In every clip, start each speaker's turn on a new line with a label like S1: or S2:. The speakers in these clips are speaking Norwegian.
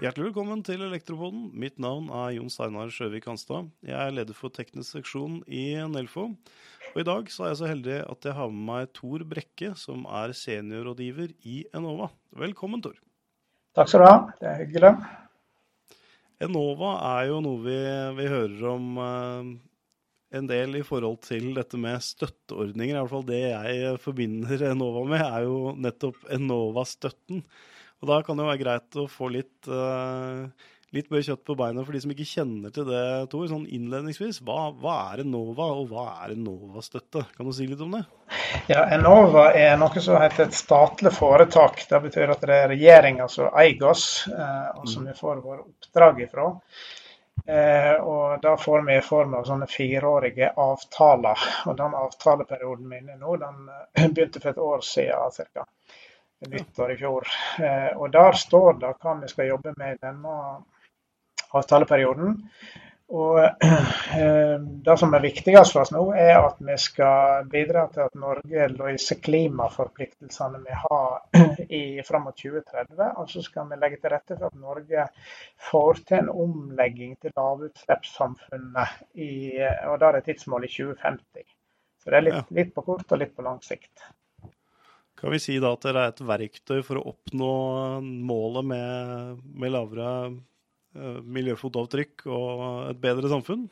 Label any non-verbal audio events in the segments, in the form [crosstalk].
S1: Hjertelig velkommen til Elektropoden. Mitt navn er Jon Steinar Sjøvik Hanstad. Jeg er leder for teknisk seksjon i Nelfo. Og i dag så er jeg så heldig at jeg har med meg Tor Brekke, som er seniorrådgiver i Enova. Velkommen, Tor.
S2: Takk skal du ha. Det er hyggelig.
S1: Enova er jo noe vi, vi hører om eh, en del i forhold til dette med støtteordninger. I hvert fall det jeg forbinder Enova med, er jo nettopp Enova-støtten. Og da kan det jo være greit å få litt, uh, litt mer kjøtt på beina for de som ikke kjenner til det, Tor. Sånn innledningsvis, hva, hva er Enova, og hva er Enova-støtte? Kan du si litt om det?
S2: Ja, Enova er noe som heter et statlig foretak. Det betyr at det er regjeringa som eier oss, uh, og som vi får våre oppdrag ifra. Eh, og Da får vi i form av sånne fireårige avtaler. og Den avtaleperioden min nå, den begynte for et år siden ca nyttår i fjor. Eh, og Der står det hva vi skal jobbe med i denne avtaleperioden. Og [clears throat] eh, Det som er viktigst for oss nå, er at vi skal bidra til at Norge løser klimaforpliktelsene vi har [clears throat] i, fram mot 2030. Og så skal vi legge til rette for at Norge får til en omlegging til lavutslippssamfunnet. I, og Da er det tidsmålet i 2050. Så det er litt, litt på kort og litt på lang sikt.
S1: Kan vi si da at dere er et verktøy for å oppnå målet med, med lavere miljøfotavtrykk og et bedre samfunn?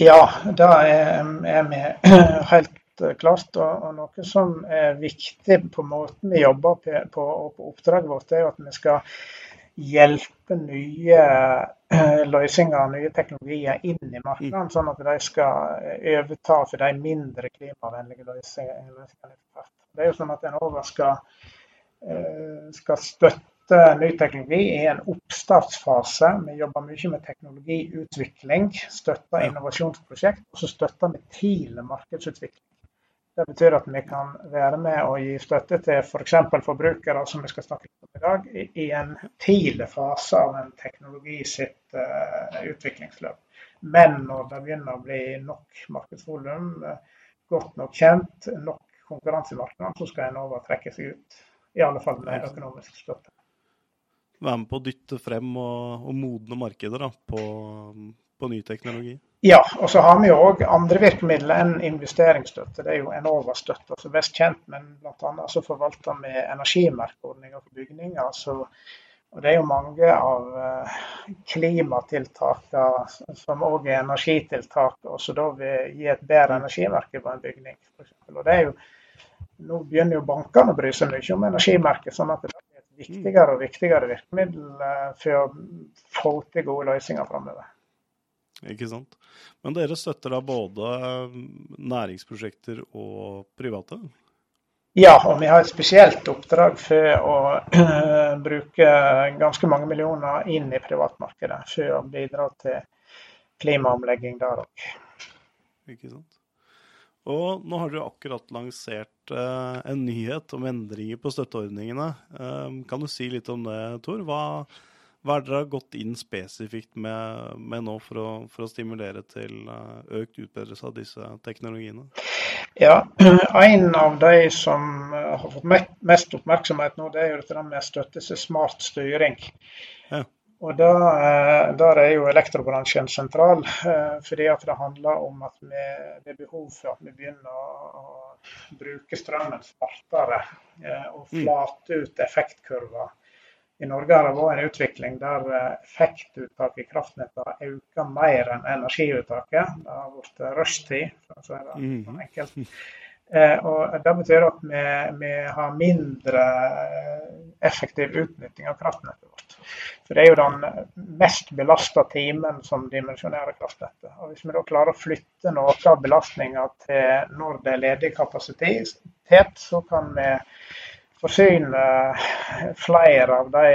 S2: Ja, det er, vi [clears throat] helt klart. Og, og, noe som er viktig på måten vi jobber på, og på oppdraget vårt, er at vi skal hjelpe nye [clears throat] løsninger, nye teknologier inn i markedene, sånn at de skal overta for de mindre klimavennlige løsningene. Det er jo sånn at Enova skal, eh, skal støtte ny teknologi i en oppstartsfase. Vi jobber mye med teknologiutvikling, støtter innovasjonsprosjekt, og så støtter vi tidlig markedsutvikling. Det betyr at vi kan være med og gi støtte til f.eks. For forbrukere, som vi skal snakke om i dag, i en tidlig fase av en teknologi sitt uh, utviklingsløp. Men når det begynner å bli nok markedsvolum, uh, godt nok kjent, nok konkurransemarkedene, så skal en trekke seg ut. I alle fall med økonomisk støtte.
S1: Være med på å dytte frem og, og modne markeder da, på, på, ny teknologi?
S2: Ja, og så har vi jo òg andre virkemidler enn investeringsstøtte. Det er jo Enova-støtte, altså best kjent, men bl.a. så forvalter vi energimerkeordninger for bygninger. Så, og Det er jo mange av uh, klimatiltakene som òg er energitiltak, og så da vil gi et bedre energimerke på en bygning. For og det er jo nå begynner jo bankene å bry seg mye om energimerket, sånn at det et viktigere og viktigere virkemiddel eh, for å få til gode løsninger framover.
S1: Ikke sant. Men dere støtter da både eh, næringsprosjekter og private?
S2: Ja, og vi har et spesielt oppdrag for å uh, bruke ganske mange millioner inn i privatmarkedet for å bidra til klimaomlegging der òg.
S1: Ikke sant. Og nå har dere akkurat lansert uh, en nyhet om endringer på støtteordningene. Uh, kan du si litt om det, Tor? Hva, hva er dere har gått inn spesifikt med, med nå for å, for å, stimulere til uh, økt utbedrelse av disse teknologiene?
S2: Ja, [clears throat] En av de som har fått mest oppmerksomhet nå, det er jo dette med støtte til smart styring. Ja. Og da, eh, Der er jo elektrobransjen sentral, eh, fordi at det handler om at vi, det er behov for at vi begynner å, bruke strømmen smartere eh, og mm. flate ut effektkurver. I Norge har det vært en utvikling der effektuttaket i kraftnettet har økt mer enn energiuttaket. Det har blitt rushtid, for å si det mm. sånn enkelt. Og Det betyr at vi, vi har mindre effektiv utnytting av kraftnettet vårt. For Det er jo den mest belasta timen som dimensjonerer kraftnettet. Og Hvis vi da klarer å flytte noe av belastninga til når det er ledig kapasitet, så kan vi forsyne flere av de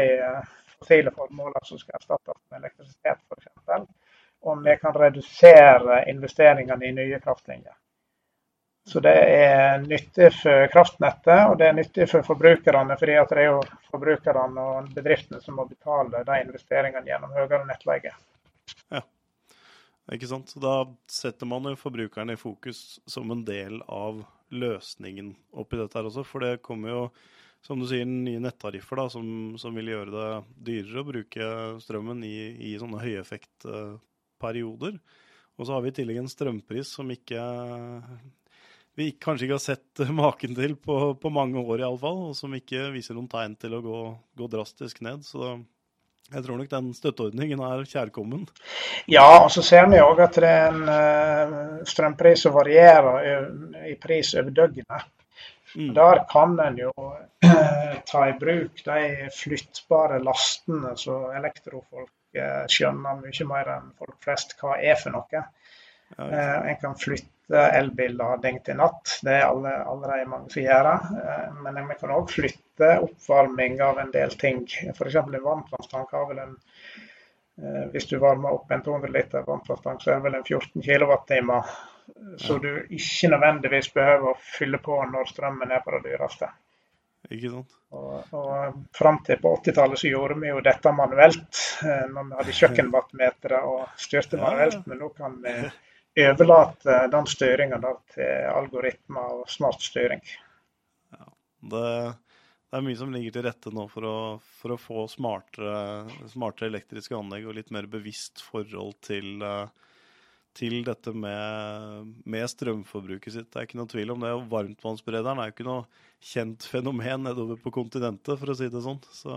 S2: fossile formålene som skal erstattes med elektrisitet f.eks. Og vi kan redusere investeringene i nye kraftlinjer. Så det er nyttig for kraftnettet, og det er nyttig for forbrukerne. fordi det er jo forbrukerne og bedriftene som må betale de investeringene gjennom høyere nettleie.
S1: Ja, ikke sant. Så da setter man jo forbrukerne i fokus som en del av løsningen oppi dette her også. For det kommer jo som du sier, nye nettariffer da, som, som, vil gjøre det dyrere å bruke strømmen i, i sånne høyeffektperioder. Og så har vi i tillegg en strømpris som ikke vi kanskje ikke har sett maken til på, på mange år, iallfall. Og som ikke viser noen tegn til å gå, gå drastisk ned. Så jeg tror nok den støtteordningen er kjærkommen.
S2: Ja, og så ser vi òg at det er en uh, strømpris som varierer i pris over døgnet. Mm. Der kan en jo ta i bruk de flyttbare lastene som elektrofolk skjønner mye mer enn folk flest hva er for noe. Ja, en kan flytte elbillading til natt. Det er alle, allerede mange som gjør det. Eh, men vi kan òg flytte oppvarming av en del ting. F.eks. en varmtvannstank har vel en eh, Hvis du varmer opp en 200 liter varmtvannstank, så er det vel en 14 kWt. Så du ikke nødvendigvis behøver å fylle på når strømmen er på det dyreste.
S1: Ikke sant?
S2: Og, og Fram til på 80-tallet så gjorde vi jo dette manuelt, eh, når vi hadde [laughs] kjøkkenvattmetere og styrte manuelt. Men nå kan vi [laughs] overlate den styringa til algoritmer og smart styring.
S1: Ja, det, det, er mye som ligger til rette nå for å, for å få smartere, smartere, elektriske anlegg og litt mer bevisst forhold til, til dette med, med, strømforbruket sitt. Det er ikke noe tvil om det. og Varmtvannsberederen er jo ikke noe kjent fenomen nedover på kontinentet, for å si det sånn. Så...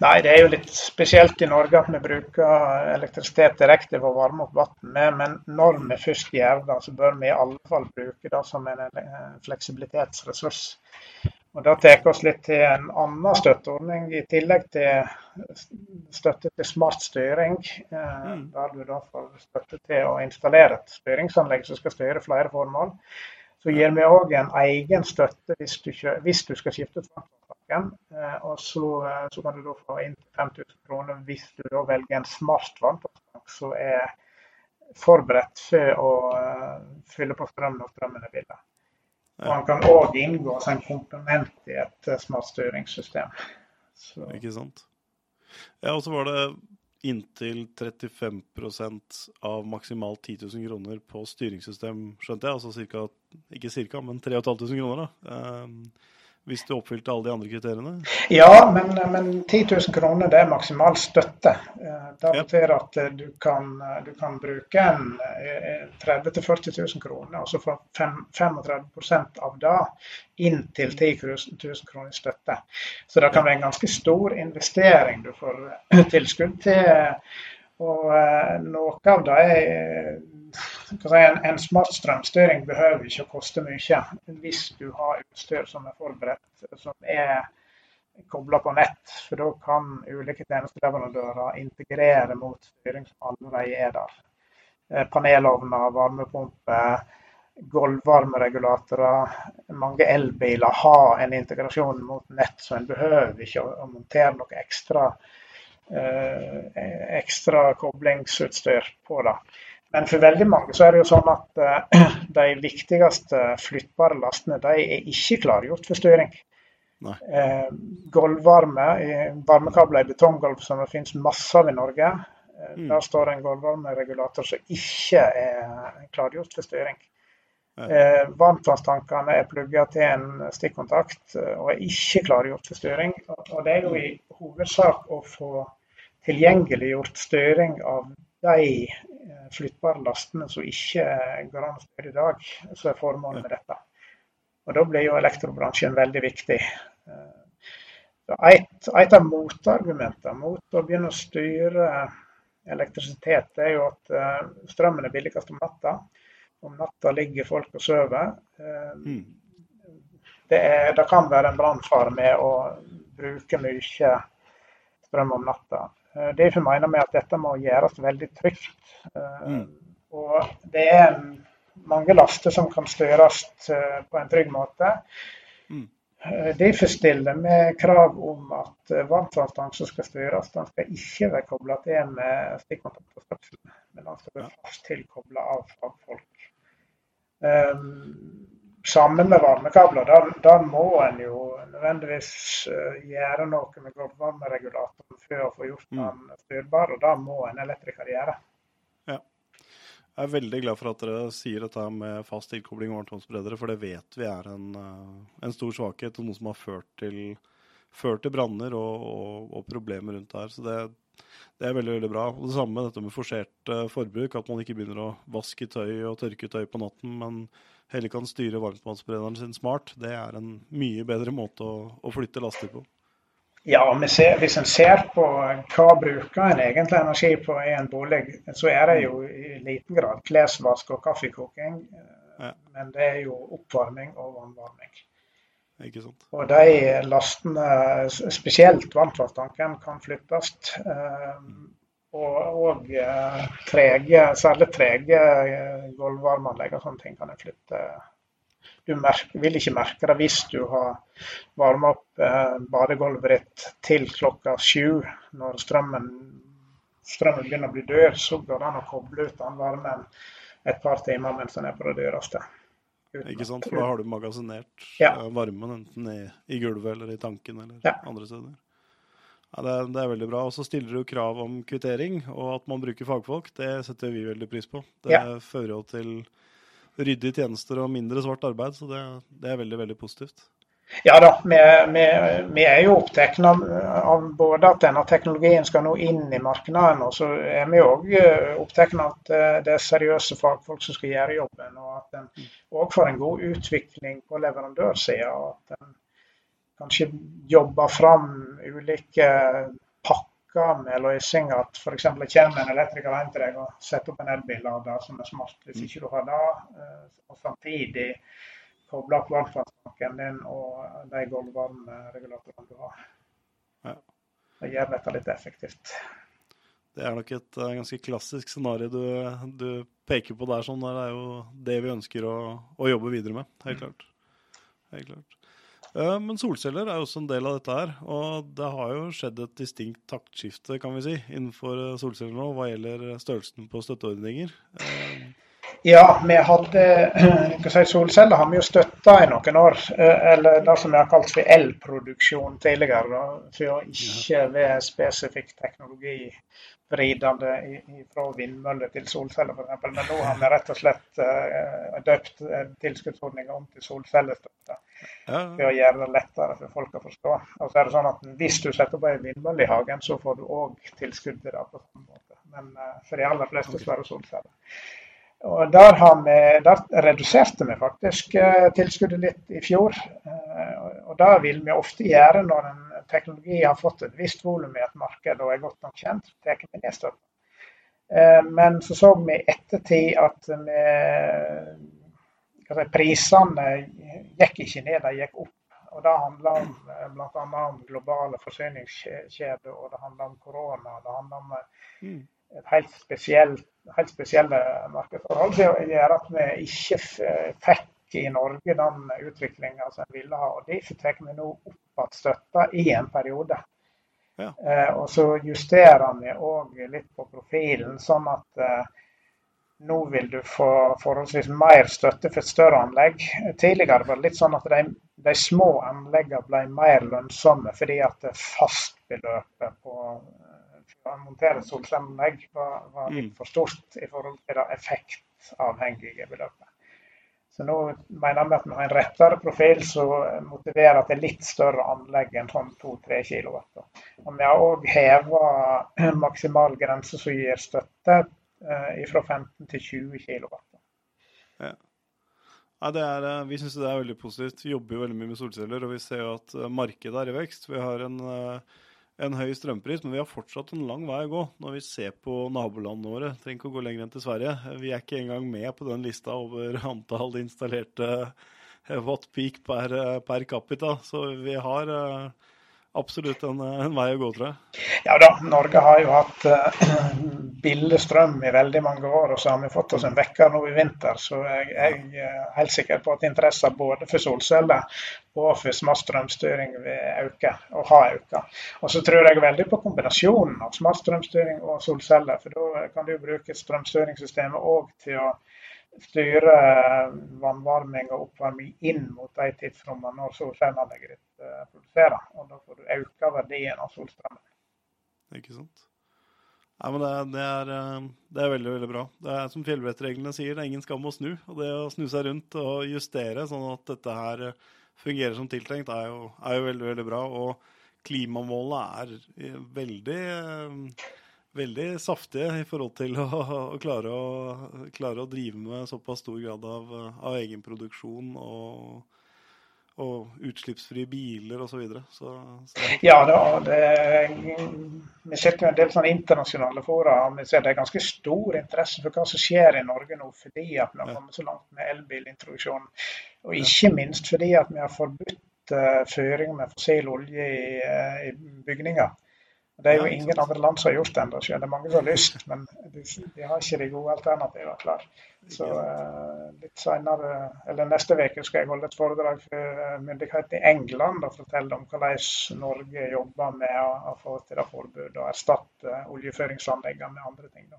S2: Nei, det er jo litt spesielt i Norge at vi bruker elektrisitet direkte for å varme opp vann med. Men når vi først gjør det, så bør vi i alle fall bruke det som en fleksibilitetsressurs. Og Det tar oss litt til en annen støtteordning, i tillegg til støtte til smart styring. Eh, mm. Der du da får støtte til å installere et styringsanlegg som skal styre flere formål. Så gir vi òg en egen støtte hvis du, hvis du skal skifte ut vanntanken. Eh, og så, eh, så, kan du da få inntil 5000 kroner hvis du da velger en smart vanntank som er forberedt for å fylle på strøm når strømmen er billig. Og han kan òg inngå som en komponent i et smart styringssystem.
S1: Så. Ikke sant. Ja, og så var det inntil 35% av maksimalt 10 000 kroner på styringssystem, skjønte jeg. Altså cirka, ikke ca., men 3500 kroner, da. Hvis du oppfylte alle de andre kriteriene?
S2: Ja, men, men 10 000 kroner det er maksimal støtte. Eh, det betyr at eh, du kan, eh, du kan bruke 30 000-40 000 kroner, og så få 35 av det inntil 10 000 kroner i støtte. Så det kan være en ganske stor investering du får tilskudd til. Og noe av det er en, en smart strømstyring behøver ikke å koste mye hvis du har utstyr som er forberedt, som er kobla på nett. For da kan ulike tjenesteleverandører integrere mot styring som allerede er der. Eh, panelovner, varmepumper, gulvvarmeregulatorer. Mange elbiler har en integrasjon mot nett, så en behøver ikke å montere noe ekstra, eh, ekstra koblingsutstyr på det. Men for veldig mange så er det jo sånn at uh, [clears throat] de viktigste flyttbare lastene de er ikke klargjort for styring. Uh, gulvvarme, varmekabler i betonggulv som det finnes masse av i Norge. Uh, mm. Der står en gulvvarmeregulator som ikke er klargjort for styring. Eh, Varmtvannstankene er plugga til en stikkontakt og er ikke klargjort for styring. Og Det er jo i hovedsak å få tilgjengeliggjort styring av de Eh, flyttbare lastene som ikke går an å styre i dag, så er formålet med dette. Og Da blir jo elektrobransjen veldig viktig. Eh, et, et av motargumentene mot å begynne å styre elektrisitet, er jo at eh, strømmen er billigst om natta. Om natta ligger folk og sover. Mm. Det, er, det, kan være en brannfare med å bruke mye strøm om natta. Eh, Derfor mener vi at dette må gjøres veldig trygt. Eh, mm. Og det er mange laster som kan styres eh, på en trygg måte. Mm. Derfor stiller vi krav om at varmtvannstank som skal styres, den skal ikke være kobla til med stikkontakt på støpsel, men den skal være fast tilkobla av fagfolk. Um, Sammen med varmekabler, da, må en jo nødvendigvis gjøre noe med gulvvarmeregulatoren for å få gjort mm. styrbar, og da må en elektriker gjøre.
S1: Ja. Jeg er veldig glad for at dere sier dette med fast tilkobling og varmtvannsberedere, for det vet vi er en, eh, en, stor svakhet og noe som har ført til, ført til branner og, og, og, problemer rundt der. Så det, det, er veldig veldig bra. Og Det samme med dette med forsert uh, forbruk, at man ikke begynner å vaske tøy og tørke tøy på natten, men heller kan styre varmtvannsberederen sin smart. Det er en mye bedre måte å, å flytte laster på.
S2: Ja, ser, hvis en ser på hva bruker en egentlig energi på i en bolig, så er det jo i liten grad klesvask og kaffekoking. Ja. Men det er jo oppvarming og vannvarming.
S1: Ikke sant.
S2: Og de lastene, spesielt vannkrafttanken, kan flyttes. Eh, og, og eh, trege, særlig trege gulvvarmeanlegg og sånne ting kan en flytte du merker, vil ikke merke det hvis du har varma opp eh, badegulvet ditt til klokka sju. Når strømmen, strømmen, begynner å bli død, så går det an å koble ut den varmen et par timer mens den er på det dyreste.
S1: Ikke sant, for da har du magasinert ja. Eh, varmen enten i, i, gulvet eller i tanken eller ja. andre steder. Ja, det, er, det, er, veldig bra. Og så stiller du krav om kvittering, og at man bruker fagfolk. Det setter vi veldig pris på. Det ja. fører jo til ryddige tjenester og mindre svart arbeid. Så det, det er veldig, veldig positivt.
S2: Ja da, vi, vi, vi er jo opptatt av, av, både at denne teknologien skal nå inn i markedet, og så er vi òg eh, opptatt av at eh, det er seriøse fagfolk som skal gjøre jobben. Og at en òg får en god utvikling på leverandørsida. At en kanskje jobber fram ulike pakker pakker i løsninger. At f.eks. kommer en elektriker og henter deg og setter opp en elbillader som er smart, hvis ikke du har det. Eh, og samtidig koble opp varmtvannstanken din og de gulvvarmeregulatorene du har. Ja. Det gjør dette litt effektivt.
S1: Det er nok et uh, ganske klassisk scenario du, du, peker på der. Sånn, det er jo det vi ønsker å, å jobbe videre med. Helt klart. Helt klart. Eh, men solceller er jo også en del av dette her. Og det har jo skjedd et distinkt taktskifte kan vi si, innenfor eh, solceller nå hva gjelder størrelsen på støtteordninger. Eh,
S2: ja, vi hadde [clears throat] si, solceller har vi jo støtta i noen år. Eller det som vi har kalt for elproduksjon tidligere. For å ikke være spesifikk teknologi vridende fra vindmøller til solceller f.eks. Men nå har vi rett og slett uh, døpt tilskuddsordninga om til solcellestøtte for å gjøre det lettere for folk å forstå. Og så er det sånn at Hvis du setter opp ei vindmølle i hagen, så får du òg tilskudd til det på samme måte. Men uh, for de aller fleste så er det solceller. Og der, vi, der, reduserte vi faktisk uh, tilskuddet litt i fjor. Uh, og det vil vi ofte gjøre når en teknologi har fått et visst volum i et marked og er godt nok kjent. så vi ned støtten. Men så så vi i ettertid at vi prisene gikk ikke ned, de gikk opp. Og Det handler om, eh, bl.a. om globale forsyningskjeder, og det handler om korona. Det handler om eh, mm. Et helt, spesielt, helt spesielle markedsforhold som gjør at vi ikke fikk i Norge den utviklinga som vi ville ha. og Derfor tar vi nå opp igjen støtta i en periode. Ja. Eh, og så justerer vi òg litt på profilen, sånn at eh, nå vil du få forholdsvis mer støtte for et større anlegg. Tidligere var det litt sånn at de, de små anleggene ble mer lønnsomme fordi at fastbeløpet på montere solcelleanlegg var, var, litt mm. for stort i forhold til det effektavhengige beløpet. Så nå mener vi at vi har en rettere profil som motiverer til litt større anlegg enn sånn 2-3 kW. Og vi har òg heva maksimal grense som gir støtte Eh, fra 15 til 20 kW.
S1: Ja. Ja, er, eh, vi syns det er veldig positivt. Vi jobber jo veldig mye med solceller, og vi ser jo at eh, markedet er i vekst. Vi har en, en, høy strømpris, men vi har fortsatt en lang vei å gå når vi ser på nabolandene våre. Trenger ikke å gå lenger enn til Sverige. Vi er ikke engang med på den lista over [laughs] antall installerte watt peak per, per capita. Så vi har absolutt en, en, vei å gå, tror jeg.
S2: Ja da, Norge har jo hatt uh, billig strøm i veldig mange år, og så har vi fått oss en vekker nå i vinter. Så jeg, jeg er helt sikker på at interessen både for solceller og for smart strømstyring vil øke, og har økt. Og så tror jeg veldig på kombinasjonen av smart strømstyring og solceller. For da kan du bruke strømstyringssystemet òg til å styre vannvarming og oppvarming inn mot de tidsrommene når solcelleanlegget ditt produserer. Og da får du øka verdien av solstrømmen.
S1: Ikke sant. Nei, men det, det, er, eh, det, er, veldig veldig bra. Det er Som fjellvettreglene sier, det er ingen skam å snu. Og det å snu seg rundt og justere sånn at dette her fungerer som tiltenkt, er jo, er jo veldig, veldig bra. Og klimamålet er veldig veldig saftige i forhold til å, å, klare, å klare, å, drive med såpass stor grad av, av egenproduksjon og, og utslippsfrie biler osv. Så, så,
S2: så. Ja, da, det, vi sitter i en del sånne internasjonale fora. Vi ser det er ganske stor interesse for hva som skjer i Norge nå, fordi at vi har kommet så langt med elbilintroduksjonen. Og ikke minst fordi at vi har forbudt uh, føring med fossil olje i, uh, i bygninger. Det er jo ingen andre land som har gjort det ennå. Det er mange som har lyst, men de, de har ikke de gode alternativene klar. Så uh, litt senere, eller neste uke skal jeg holde et foredrag for eh, myndighetene i England og fortelle om hvordan Norge jobber med å, å få til det forbudet og erstatte oljeføringsanleggene med andre ting. Da.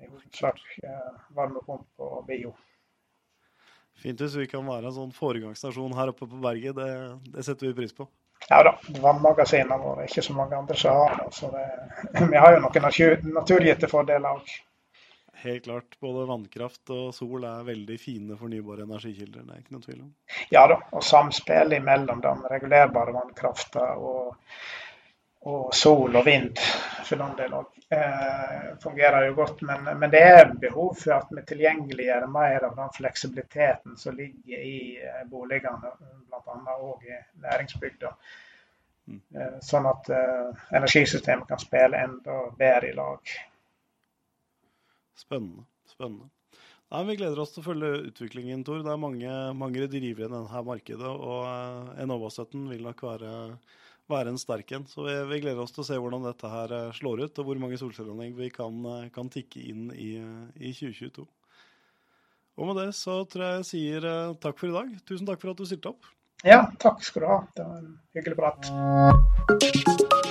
S2: I hovedsak uh, varmepump og bio.
S1: Fint hvis vi kan være en sånn foregangsstasjon her oppe på berget. Det, det setter vi pris på.
S2: Ja da, vannmagasinene våre ikke så mange andre som har det. Så det, [clears throat] vi har jo noen natur, naturgitte fordeler òg.
S1: Helt klart. Både vannkraft og sol er veldig fine fornybare energikilder. Det er ikke noe tvil om.
S2: Ja da, og samspillet mellom den regulerbare vannkrafta og og sol og vind for den del òg. Eh, fungerer jo godt. Men, men, det er behov for at vi tilgjengeliggjør mer av den fleksibiliteten som ligger i eh, boligene, bl.a. òg i næringsbygda. Mm. Eh, sånn at eh, energisystemet kan spille enda bedre i lag.
S1: Spennende. Spennende. Nei, Vi gleder oss til å følge utviklingen, Tor. Det er mange, mange drivere i dette markedet. Og eh, Enova-støtten vil nok være være en sterk en. Så vi, vi, gleder oss til å se hvordan dette her eh, slår ut, og hvor mange solcelleanlegg vi kan, eh, kan, tikke inn i, i, 2022. Og med det så tror jeg jeg sier takk for i dag. Tusen takk for at du stilte opp.
S2: Ja, takk skal du ha. Det var en hyggelig prat.